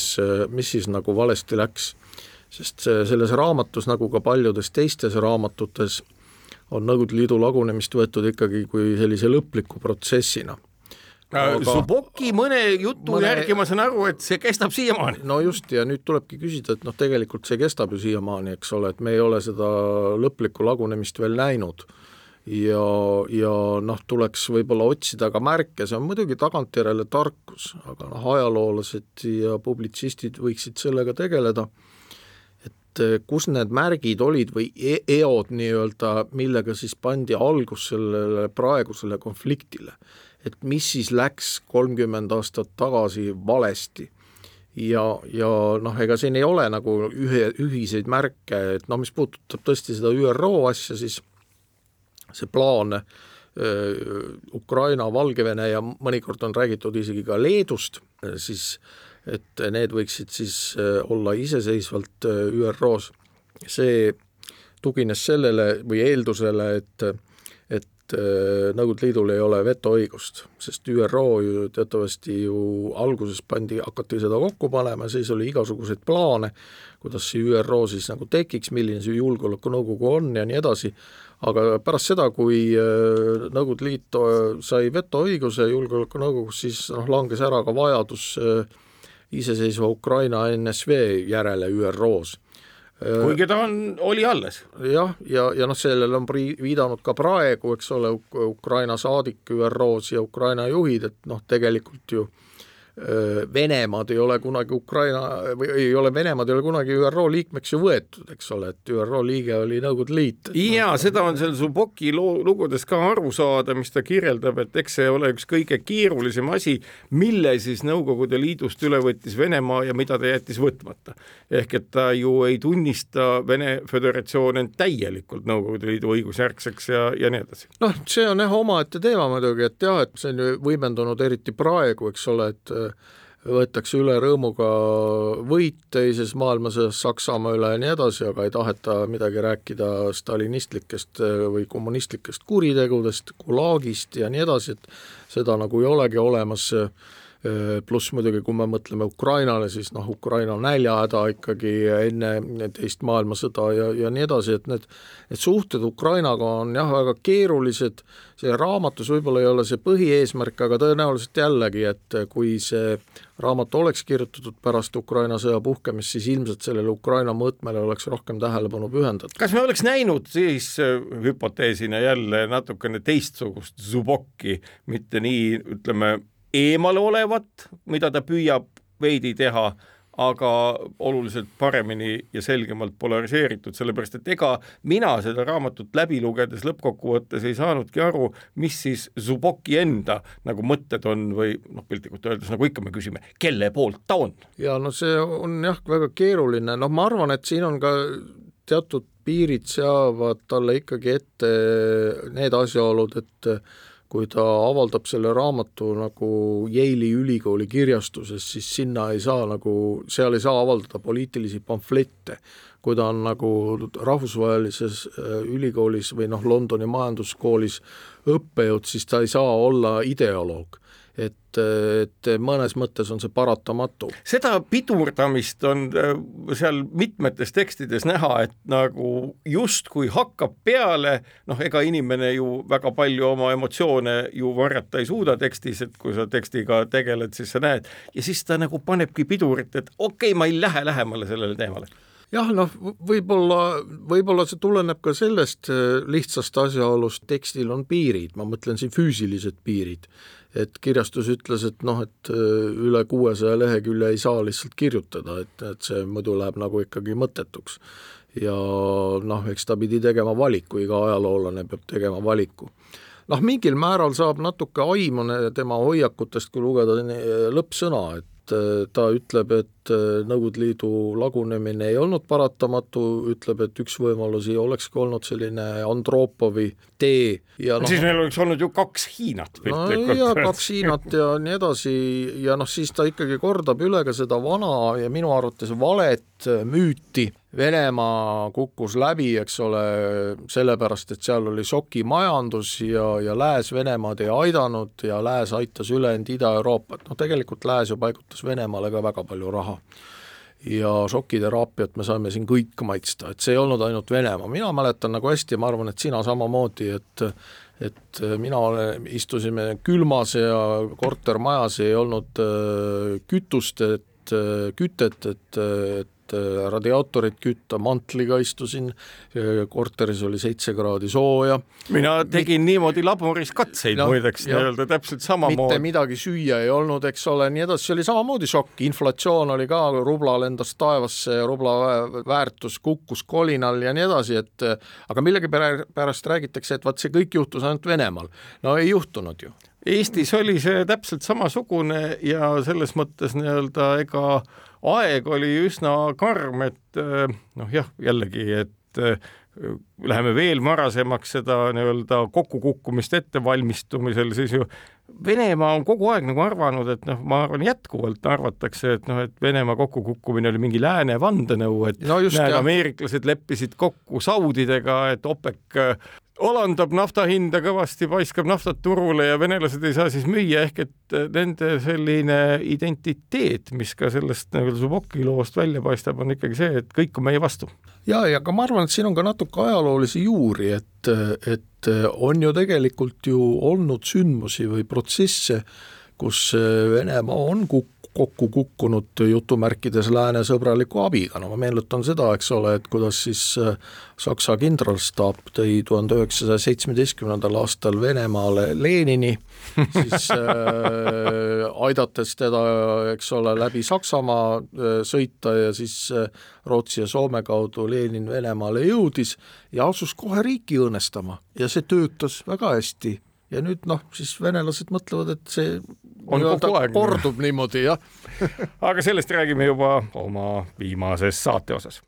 mis siis nagu valesti läks. sest selles raamatus, nagu ka paljudes teistes raamatutes, on Nõukogude Liidu lagunemist võetud ikkagi kui sellise lõpliku protsessina Aga... Suboki mõne jutu mõne... järgi ma saan aru, et see kestab siiamaani. no just, ja nüüd tulebki küsida, et noh, tegelikult see kestab ju siiamaani, eks ole, et me ei ole seda lõplikku lagunemist veel näinud ja, ja noh, tuleks võib-olla otsida ka märke, see on muidugi tagantjärele tarkus, aga noh, ajaloolased ja publitsistid võiksid sellega tegeleda, et eh, kus need märgid olid või e eod nii-öelda, millega siis pandi algus sellele praegusele konfliktile. et mis siis läks kolmkümmend aastat tagasi valesti ja, ja noh, ega siin ei ole nagu ühe, ühiseid märke, et noh, mis puudutab tõesti seda ÜRO asja, siis see plaan Ukraina, Valgevene ja mõnikord on räägitud isegi ka Leedust, siis et need võiksid siis olla iseseisvalt ÜRO-s. See tugines sellele või eeldusele, et et Nõukogude Liidul ei ole vetoõigust, sest ÜRO ju teatavasti ju alguses pandi, hakati seda kokku panema, siis oli igasuguseid plaane, kuidas see ÜRO siis nagu tekiks, milline see Julgeolekunõukogu on ja nii edasi, aga pärast seda, kui äh, Nõukogude Liit äh, sai vetoõiguse Julgeolekunõukogus, siis noh, langes ära ka vajadus iseseisva Ukraina NSV järele ÜRO-s kuigi ta on, oli alles. jah, ja, ja, ja noh, sellele on pri-, viidanud ka praegu, eks ole, Ukraina saadik ÜRO-s ja Ukraina juhid, et noh, tegelikult ju äh, Venemaad ei ole kunagi Ukraina või ei ole, Venemaad ei ole kunagi ÜRO liikmeks ju võetud, eks ole, et ÜRO liige oli Nõukogude Liit. jaa, seda on seal Zuboki loo, lugudes ka aru saada, mis ta kirjeldab, et eks see ole üks kõige keerulisem asi, mille siis Nõukogude Liidust üle võttis Venemaa ja mida ta jättis võtmata. ehk et ta ju ei tunnista Vene Föderatsiooni end täielikult Nõukogude Liidu õigusjärgseks ja, ja nii edasi. noh, see on jah omaette teema muidugi, et jah, et see on ju võimendunud eriti praegu, eks ole, et võetakse üle rõõmuga võit teises maailmasõjas Saksamaa üle ja nii edasi, aga ei taheta midagi rääkida stalinistlikest või kommunistlikest kuritegudest, Gulagist ja nii edasi, et seda nagu ei olegi olemas pluss muidugi, kui me mõtleme Ukrainale, siis noh, Ukraina näljahäda ikkagi enne teist maailmasõda ja, ja nii edasi, et need, need suhted Ukrainaga on jah, väga keerulised, see raamatus võib-olla ei ole see põhieesmärk, aga tõenäoliselt jällegi, et kui see raamat oleks kirjutatud pärast Ukraina sõja puhkemist, siis ilmselt sellele Ukraina mõõtmele oleks rohkem tähelepanu pühendatud. kas me oleks näinud siis äh, hüpoteesina jälle natukene teistsugust Zubokki, mitte nii, ütleme, eemal olevat, mida ta püüab veidi teha, aga oluliselt paremini ja selgemalt polariseeritud, sellepärast et ega mina seda raamatut läbi lugedes lõppkokkuvõttes ei saanudki aru, mis siis Zuboki enda nagu mõtted on või noh, piltlikult öeldes nagu ikka me küsime, kelle poolt ta on? ja no see on jah, väga keeruline, noh, ma arvan, et siin on ka teatud piirid seavad talle ikkagi ette need asjaolud, et kui ta avaldab selle raamatu nagu Yale'i ülikooli kirjastuses, siis sinna ei saa nagu, seal ei saa avaldada poliitilisi pamflette. kui ta on nagu rahvusvahelises äh, ülikoolis või noh, Londoni majanduskoolis õppejõud, siis ta ei saa olla ideoloog et, et mõnes mõttes on see paratamatu. seda pidurdamist on äh, seal mitmetes tekstides näha, et nagu justkui hakkab peale, noh, ega inimene ju väga palju oma emotsioone ju varjata ei suuda tekstis, et kui sa tekstiga tegeled, siis sa näed, ja siis ta nagu panebki pidurit, et okei okay,, ma ei lähe lähemale sellele teemale jah, noh, võib-olla, võib-olla see tuleneb ka sellest äh, lihtsast asjaolust, tekstil on piirid, ma mõtlen siin füüsilised piirid. Et kirjastus ütles, et noh, et äh, üle kuuesaja lehekülje ei saa lihtsalt kirjutada, et, et see muidu läheb nagu ikkagi mõttetuks. ja noh, eks ta pidi tegema valiku, iga ajaloolane peab tegema valiku noh, mingil määral saab natuke aimu tema hoiakutest, kui lugeda lõppsõna, et et ta ütleb, et äh, Nõukogude Liidu lagunemine ei olnud paratamatu, ütleb, et üks võimalusi olekski olnud selline Andropovi tee ja noh, siis meil oleks olnud ju kaks Hiinat no jaa, kaks Hiinat ja nii edasi ja noh, siis ta ikkagi kordab üle ka seda vana ja minu arvates valet müüti, Venemaa kukkus läbi, eks ole, sellepärast, et seal oli šokimajandus ja, ja Lääs Venemaad ei aidanud ja Lääs aitas ülejäänud Ida-Euroopat, noh tegelikult Lääs ju paigutas Venemaale ka väga palju raha ja šokiteraapiat me saime siin kõik maitsta, et see ei olnud ainult Venemaa, mina mäletan nagu hästi ja ma arvan, et sina samamoodi, et et mina olen, istusime külmas ja kortermajas ei olnud äh, kütust, et äh, kütet, et, et radiaatorit kütta, mantliga istusin, korteris oli seitse kraadi sooja. mina tegin Mit... niimoodi laboris katseid no, muideks nii-öelda täpselt samamoodi. mitte midagi süüa ei olnud, eks ole, nii edasi, see oli samamoodi šokk, inflatsioon oli ka, rubla lendas taevasse rubla väärtus kukkus kolinal ja nii edasi, et aga millegipärast räägitakse, et vaat see kõik juhtus ainult Venemaal. no ei juhtunud ju Eestis oli see täpselt samasugune ja selles mõttes nii-öelda ega aeg oli üsna karm, et eh, noh, jah, jällegi, et eh, läheme veel varasemaks seda nii-öelda kokkukukkumist ettevalmistumisel, siis ju Venemaa on kogu aeg nagu arvanud, et noh, ma arvan jätkuvalt arvatakse, et noh, et Venemaa kokkukukkumine oli mingi lääne vandenõu, et no just, näed, ameeriklased leppisid kokku saudidega, et OPEC alandab nafta hinda kõvasti, paiskab naftat turule ja venelased ei saa siis müüa, ehk et äh, nende selline identiteet, mis ka sellest nagu Suboki loost välja paistab, on ikkagi see, et kõik on meie vastu. ja, ja ka ma arvan, et siin on ka natuke ajaloolisi juuri, et, et on ju tegelikult ju olnud sündmusi või protsesse, kus Venemaa on kukkunud kokku kukkunud jutumärkides lääne sõbraliku abiga, no ma meenutan seda, eks ole, et kuidas siis äh, Saksa kindralstaap tõi tuhande üheksasaja seitsmeteistkümnendal aastal Venemaale Lenini, siis äh, aidates teda, eks ole, läbi Saksamaa äh, sõita ja siis äh, Rootsi ja Soome kaudu Lenin Venemaale jõudis ja asus kohe riiki õõnestama. Ja see töötas väga hästi. Ja nüüd noh, siis venelased mõtlevad, et see on kogu aeg kordub niimoodi, jah aga sellest räägime juba oma viimases saate osas.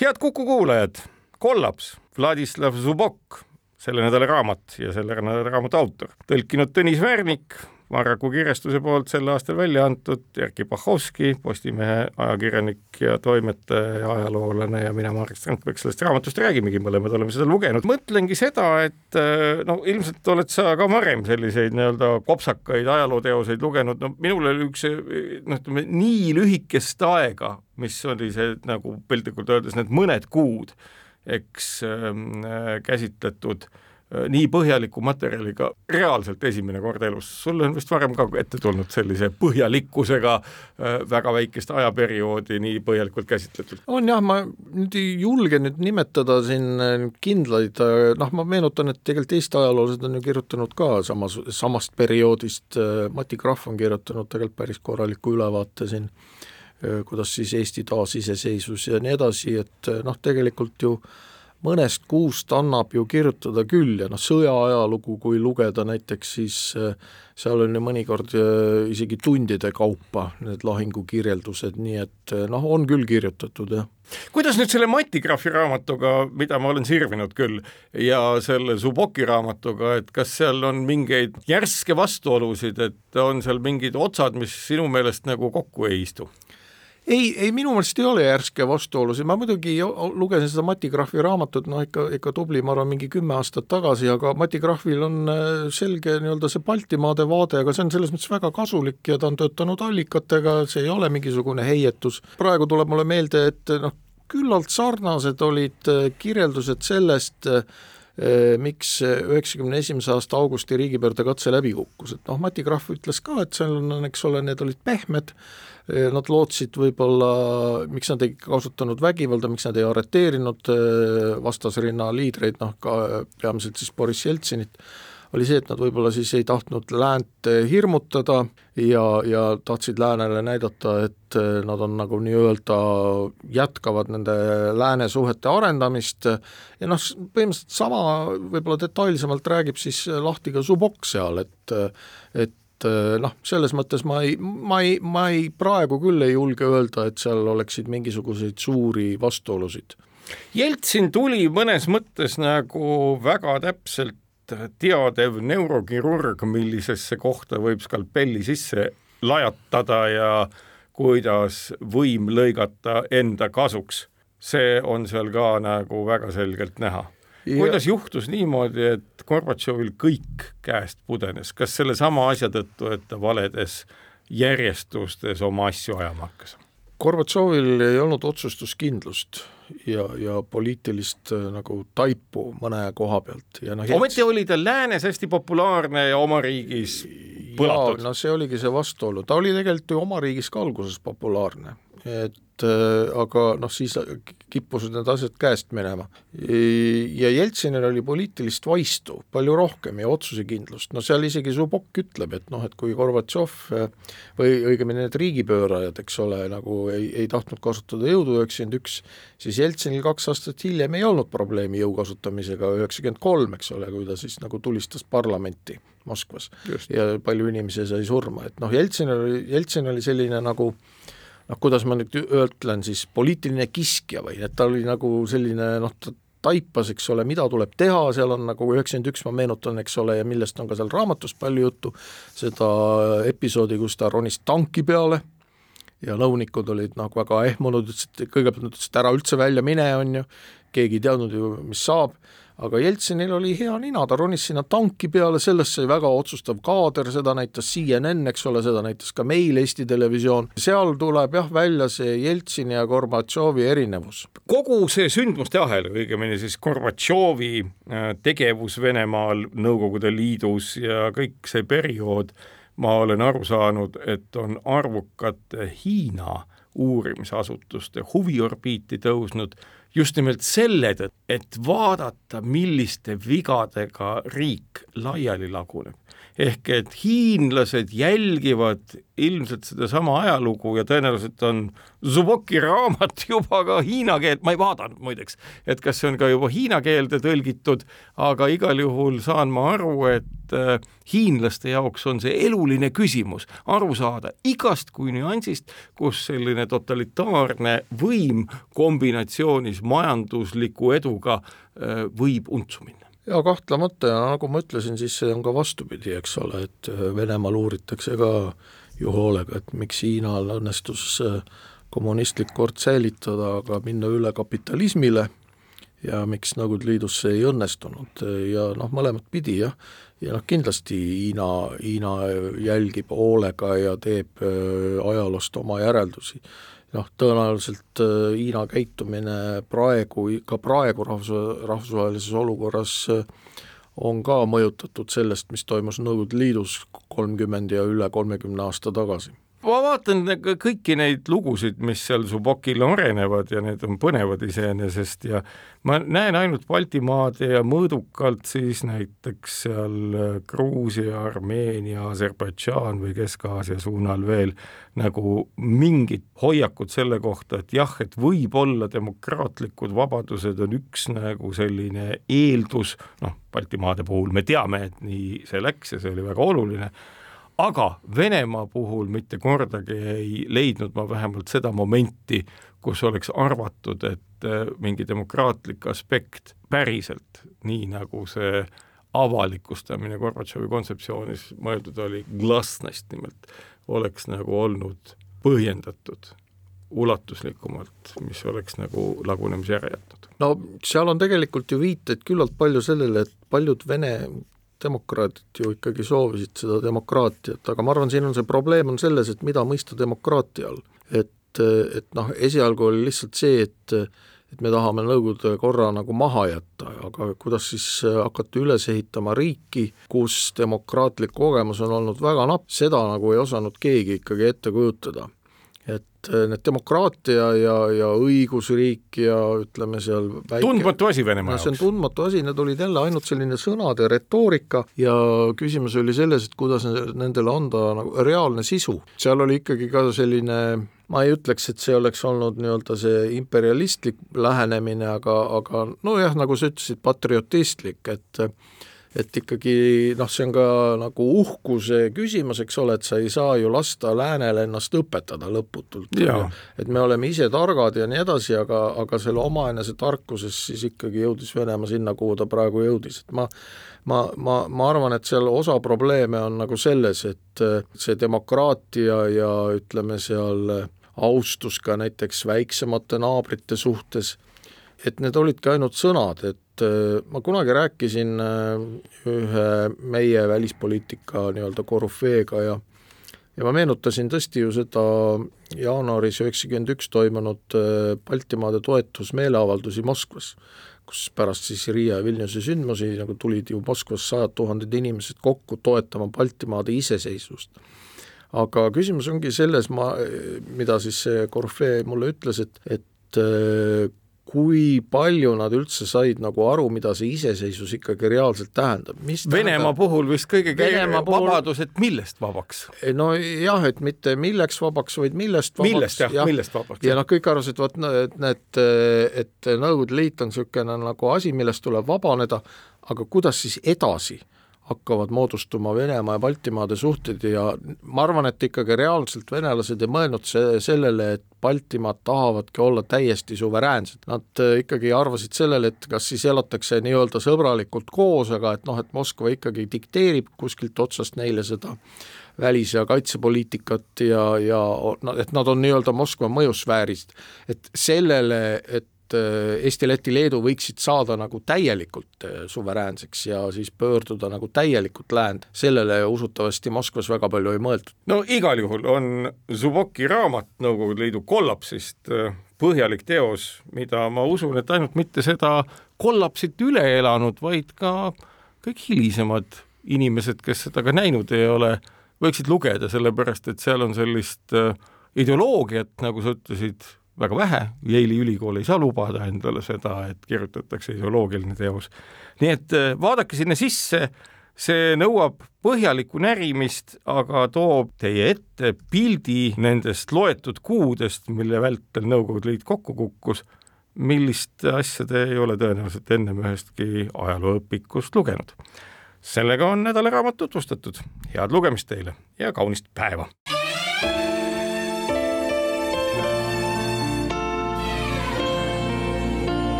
head Kuku kuulajad, kollaps Vladislav Zubok, selle nädala raamat ja selle nädala raamatu autor, tõlkinud Tõnis Värnik, Varraku kirjastuse poolt sel aastal välja antud Erkki Pahhovski, Postimehe ajakirjanik ja toimetaja ja ajaloolane ja mina, Marek Strandberg, sellest raamatust räägimegi, mõlemad oleme seda lugenud. mõtlengi seda, et äh, no ilmselt oled sa ka varem selliseid nii-öelda kopsakaid ajalooteoseid lugenud, no minul oli üks noh, ütleme nii lühikest aega, mis oli see nagu piltlikult öeldes need mõned kuud, eks ähm, äh, käsitletud Äh, nii põhjaliku materjaliga reaalselt esimene kord elus. sul on vist varem ka ette tulnud sellise põhjalikkusega äh, väga väikest ajaperioodi nii põhjalikult käsitletud? on jah, ma nüüd ei julge nüüd nimetada siin äh, kindlaid, noh, ma meenutan, et tegelikult Eesti ajaloolased on ju kirjutanud ka samas, samast perioodist, Mati Krahv on kirjutanud tegelikult päris korraliku ülevaate siin, kuidas siis Eesti taasiseseisvus ja nii edasi, et noh, tegelikult ju äh, mõnest kuust annab ju kirjutada küll ja noh, sõjaajalugu, kui lugeda näiteks, siis äh, seal on ju mõnikord äh, isegi tundide kaupa need lahingukirjeldused, nii et äh, noh, on küll kirjutatud, jah kuidas nüüd selle Mati Krahvi raamatuga, mida ma olen sirvinud küll, ja selle Suboki raamatuga, et kas seal on mingeid järske vastuolusid, et on seal mingid otsad, mis sinu meelest nagu kokku ei istu? Ei, ei minu meelest ei ole järske vastuolusid, ma muidugi lugesin seda Mati Krahvi raamatut, noh ikka, ikka tubli, ma arvan, mingi kümme aastat tagasi, aga Mati Krahvil on äh, selge nii-öelda see Baltimaade vaade, aga see on selles mõttes väga kasulik ja ta on töötanud allikatega, see ei ole mingisugune heietus. praegu tuleb mulle meelde, et noh, küllalt sarnased olid äh, kirjeldused sellest, äh, miks üheksakümne esimese aasta augusti riigipöörde katse läbi kukkus, et noh, Mati Krahv ütles ka, et seal on, eks ole, need olid pehmed, Eh, nad lootsid võib-olla, miks nad ei kasutanud vägivalda, miks nad ei arreteerinud eh, vastasrinna liidreid, noh ka peamiselt siis Boris Jeltsinit, oli see, et nad võib-olla siis ei tahtnud läänt hirmutada ja, ja tahtsid läänele näidata, et eh, nad on nagu nii-öelda, jätkavad nende lääne suhete arendamist. Ja noh, põhimõtteliselt sama võib-olla detailsemalt räägib siis lahti ka Subok seal, et et et eh, noh, selles mõttes ma ei, ma ei, ma ei, praegu küll ei julge öelda, et seal oleksid mingisuguseid suuri vastuolusid. Jeltsin tuli mõnes mõttes nagu väga täpselt teadev neurokirurg, millisesse kohta võib skalpelli sisse lajatada ja kuidas võim lõigata enda kasuks. see on seal ka nagu väga selgelt näha kuidas juhtus niimoodi, et Gorbatšovil kõik käest pudenes, kas sellesama asja tõttu, et ta valedes järjestustes oma asju ajama hakkas? Gorbatšovil ei olnud otsustuskindlust ja, ja poliitilist äh, nagu taipu mõne koha pealt ja noh ometi oli ta läänes hästi populaarne ja oma riigis põlatud. no see oligi see vastuolu, ta oli tegelikult ju oma riigis ka alguses populaarne, et äh, aga noh, siis kippusid need asjad käest minema. ja Jeltsinil oli poliitilist vaistu palju rohkem ja otsusekindlust, no seal isegi Zubok ütleb, et noh, et kui Gorbatšov äh, või õigemini need riigipöörajad, eks ole, nagu ei, ei tahtnud kasutada jõudu üheksakümmend üks, siis Jeltsinil kaks aastat hiljem ei olnud probleemi jõu kasutamisega, üheksakümmend kolm, eks ole, kui ta siis nagu tulistas parlamenti Moskvas Just. ja palju inimesi sai surma, et noh, Jeltsin oli, Jeltsin oli selline nagu noh, kuidas ma nüüd ütlen siis, poliitiline kiskja või et ta oli nagu selline noh, taipas, eks ole, mida tuleb teha, seal on nagu üheksakümmend üks, ma meenutan, eks ole, ja millest on ka seal raamatus palju juttu, seda episoodi, kus ta ronis tanki peale ja nõunikud olid nagu väga ehmunud, ütlesid, kõigepealt ütlesid, et ära üldse välja mine, on ju, keegi ei teadnud ju, mis saab aga Jeltsinil oli hea nina, ta ronis sinna tanki peale, sellest sai väga otsustav kaader, seda näitas CNN, eks ole, seda näitas ka meil Eesti Televisioon, seal tuleb jah välja see Jeltsini ja Gorbatšovi erinevus. kogu see sündmuste ahel, õigemini siis Gorbatšovi äh, tegevus Venemaal, Nõukogude Liidus ja kõik see periood, ma olen aru saanud, et on arvukate Hiina uurimisasutuste huviorbiiti tõusnud just nimelt selle tõttu, et vaadata, milliste vigadega riik laiali laguneb. ehk et hiinlased jälgivad ilmselt sedasama ajalugu ja tõenäoliselt on Zuboki raamat juba ka hiina keelt, ma ei vaadanud muideks, et kas see on ka juba hiina keelde tõlgitud, aga igal juhul saan ma aru, et äh, hiinlaste jaoks on see eluline küsimus, aru saada igast kui nüansist, kus selline totalitaarne võim kombinatsioonis majandusliku eduga äh, võib untsu minna. Jaa, kahtlemata ja nagu ma ütlesin, siis see on ka vastupidi, eks ole, et äh, Venemaal uuritakse ka ju hoolega, et miks Hiinal õnnestus äh, kommunistlik kord säilitada, aga minna üle kapitalismile ja miks Nõukogude Liidus see ei õnnestunud. Ja noh, mõlemat pidi jah, ja noh, kindlasti Hiina, Hiina jälgib hoolega ja teeb ajaloost oma järeldusi. Noh, tõenäoliselt äh, Hiina käitumine praegu, ka praegu rahvus, rahvusvahelises olukorras äh, on ka mõjutatud sellest, mis toimus Nõukogude Liidus kolmkümmend ja üle kolmekümne aasta tagasi ma vaatan kõiki neid lugusid, mis seal Subokil arenevad ja need on põnevad iseenesest ja ma näen ainult Baltimaade ja mõõdukalt siis näiteks seal Gruusia, Armeenia, Aserbaidžaan või Kesk-Aasia suunal veel nagu mingit hoiakut selle kohta, et jah, et võib-olla demokraatlikud vabadused on üks nagu selline eeldus, noh, Baltimaade puhul me teame, et nii see läks ja see oli väga oluline aga Venemaa puhul mitte kordagi ei leidnud ma vähemalt seda momenti, kus oleks arvatud, et äh, mingi demokraatlik aspekt päriselt, nii nagu see avalikustamine Gorbatšovi kontseptsioonis mõeldud oli, glasnost nimelt, oleks nagu olnud põhjendatud ulatuslikumalt, mis oleks nagu lagunemise järje jätnud. no seal on tegelikult ju viiteid küllalt palju sellele, et paljud Vene demokraadid ju ikkagi soovisid seda demokraatiat, aga ma arvan, siin on see probleem on selles, et mida mõista demokraatia all. et, et noh, esialgu oli lihtsalt see, et et me tahame Nõukogude korra nagu maha jätta, aga kuidas siis hakata üles ehitama riiki, kus demokraatlik kogemus on olnud väga napp, seda nagu ei osanud keegi ikkagi ette kujutada et äh, need demokraatia ja, ja õigusriik ja ütleme seal väike... tundmatu asi Venemaa jaoks. see on tundmatu asi, need olid jälle ainult selline sõnade retoorika ja küsimus oli selles, et kuidas nendele anda nagu reaalne sisu. seal oli ikkagi ka selline ma ei ütleks, et see oleks olnud nii-öelda see imperialistlik lähenemine, aga, aga nojah, nagu sa ütlesid, patriotistlik, et et ikkagi noh, see on ka nagu uhkuse küsimus, eks ole, et sa ei saa ju lasta läänel ennast õpetada lõputult, et me oleme ise targad ja nii edasi, aga, aga selle omaenese tarkuses siis ikkagi jõudis Venemaa sinna, kuhu ta praegu jõudis, et ma ma, ma, ma arvan, et seal osa probleeme on nagu selles, et see demokraatia ja ütleme seal austus ka näiteks väiksemate naabrite suhtes, et need olidki ainult sõnad, et äh, ma kunagi rääkisin äh, ühe meie välispoliitika nii-öelda korüfeega ja ja ma meenutasin tõesti ju seda jaanuaris üheksakümmend üks toimunud äh, Baltimaade toetusmeeleavaldusi Moskvas, kus pärast siis Riia ja Vilniuse sündmusi nagu tulid ju Moskvas sajad tuhanded inimesed kokku toetama Baltimaade iseseisvust. aga küsimus ongi selles, ma, mida siis see korüfee mulle ütles, et, et kui palju nad üldse said nagu aru, mida see iseseisvus ikkagi reaalselt tähendab. Venemaa puhul vist kõige Venemaa vabadus, et millest vabaks? no jah, et mitte milleks vabaks, vaid millest vabaks. millest jah ja., millest vabaks. ja noh, kõik arvasid, vot et need, et Nõukogude Liit on niisugune nagu asi, millest tuleb vabaneda, aga kuidas siis edasi hakkavad moodustuma Venemaa ja Baltimaade suhted ja ma arvan, et ikkagi reaalselt venelased ei mõelnud see, sellele, et Baltimaad tahavadki olla täiesti suveräänsed. Nad äh, ikkagi arvasid sellele, et kas siis elatakse nii-öelda sõbralikult koos, aga et noh, et Moskva ikkagi dikteerib kuskilt otsast neile seda välis- ja kaitsepoliitikat ja, ja no, et nad on nii-öelda Moskva mõjusfäärist. et sellele, et äh, Eesti, Läti, Leedu võiksid saada nagu täielikult äh, suveräänseks ja siis pöörduda nagu täielikult läände, sellele usutavasti Moskvas väga palju ei mõeldud. no igal juhul on Zuboki raamat Nõukogude Liidu kollapsist äh, põhjalik teos, mida ma usun, et ainult mitte seda kollapsit üle elanud, vaid ka kõik hilisemad inimesed, kes seda ka näinud ei ole, võiksid lugeda, sellepärast et seal on sellist ideoloogiat, nagu sa ütlesid, väga vähe, Yale'i ülikool ei saa lubada endale seda, et kirjutatakse ideoloogiline teos. nii et äh, vaadake sinna sisse, see nõuab põhjalikku närimist, aga toob teie ette pildi nendest loetud kuudest, mille vältel Nõukogude Liit kokku kukkus, millist asja te ei ole tõenäoliselt ennem ühestki ajalooõpikust lugenud. sellega on nädala raamat tutvustatud, head lugemist teile ja kaunist päeva!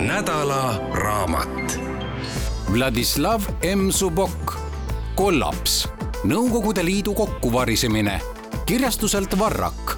Nädala raamat. Vladislav M Subok, Kollaps, Nõukogude Liidu kokkuvarisemine, kirjastuselt Varrak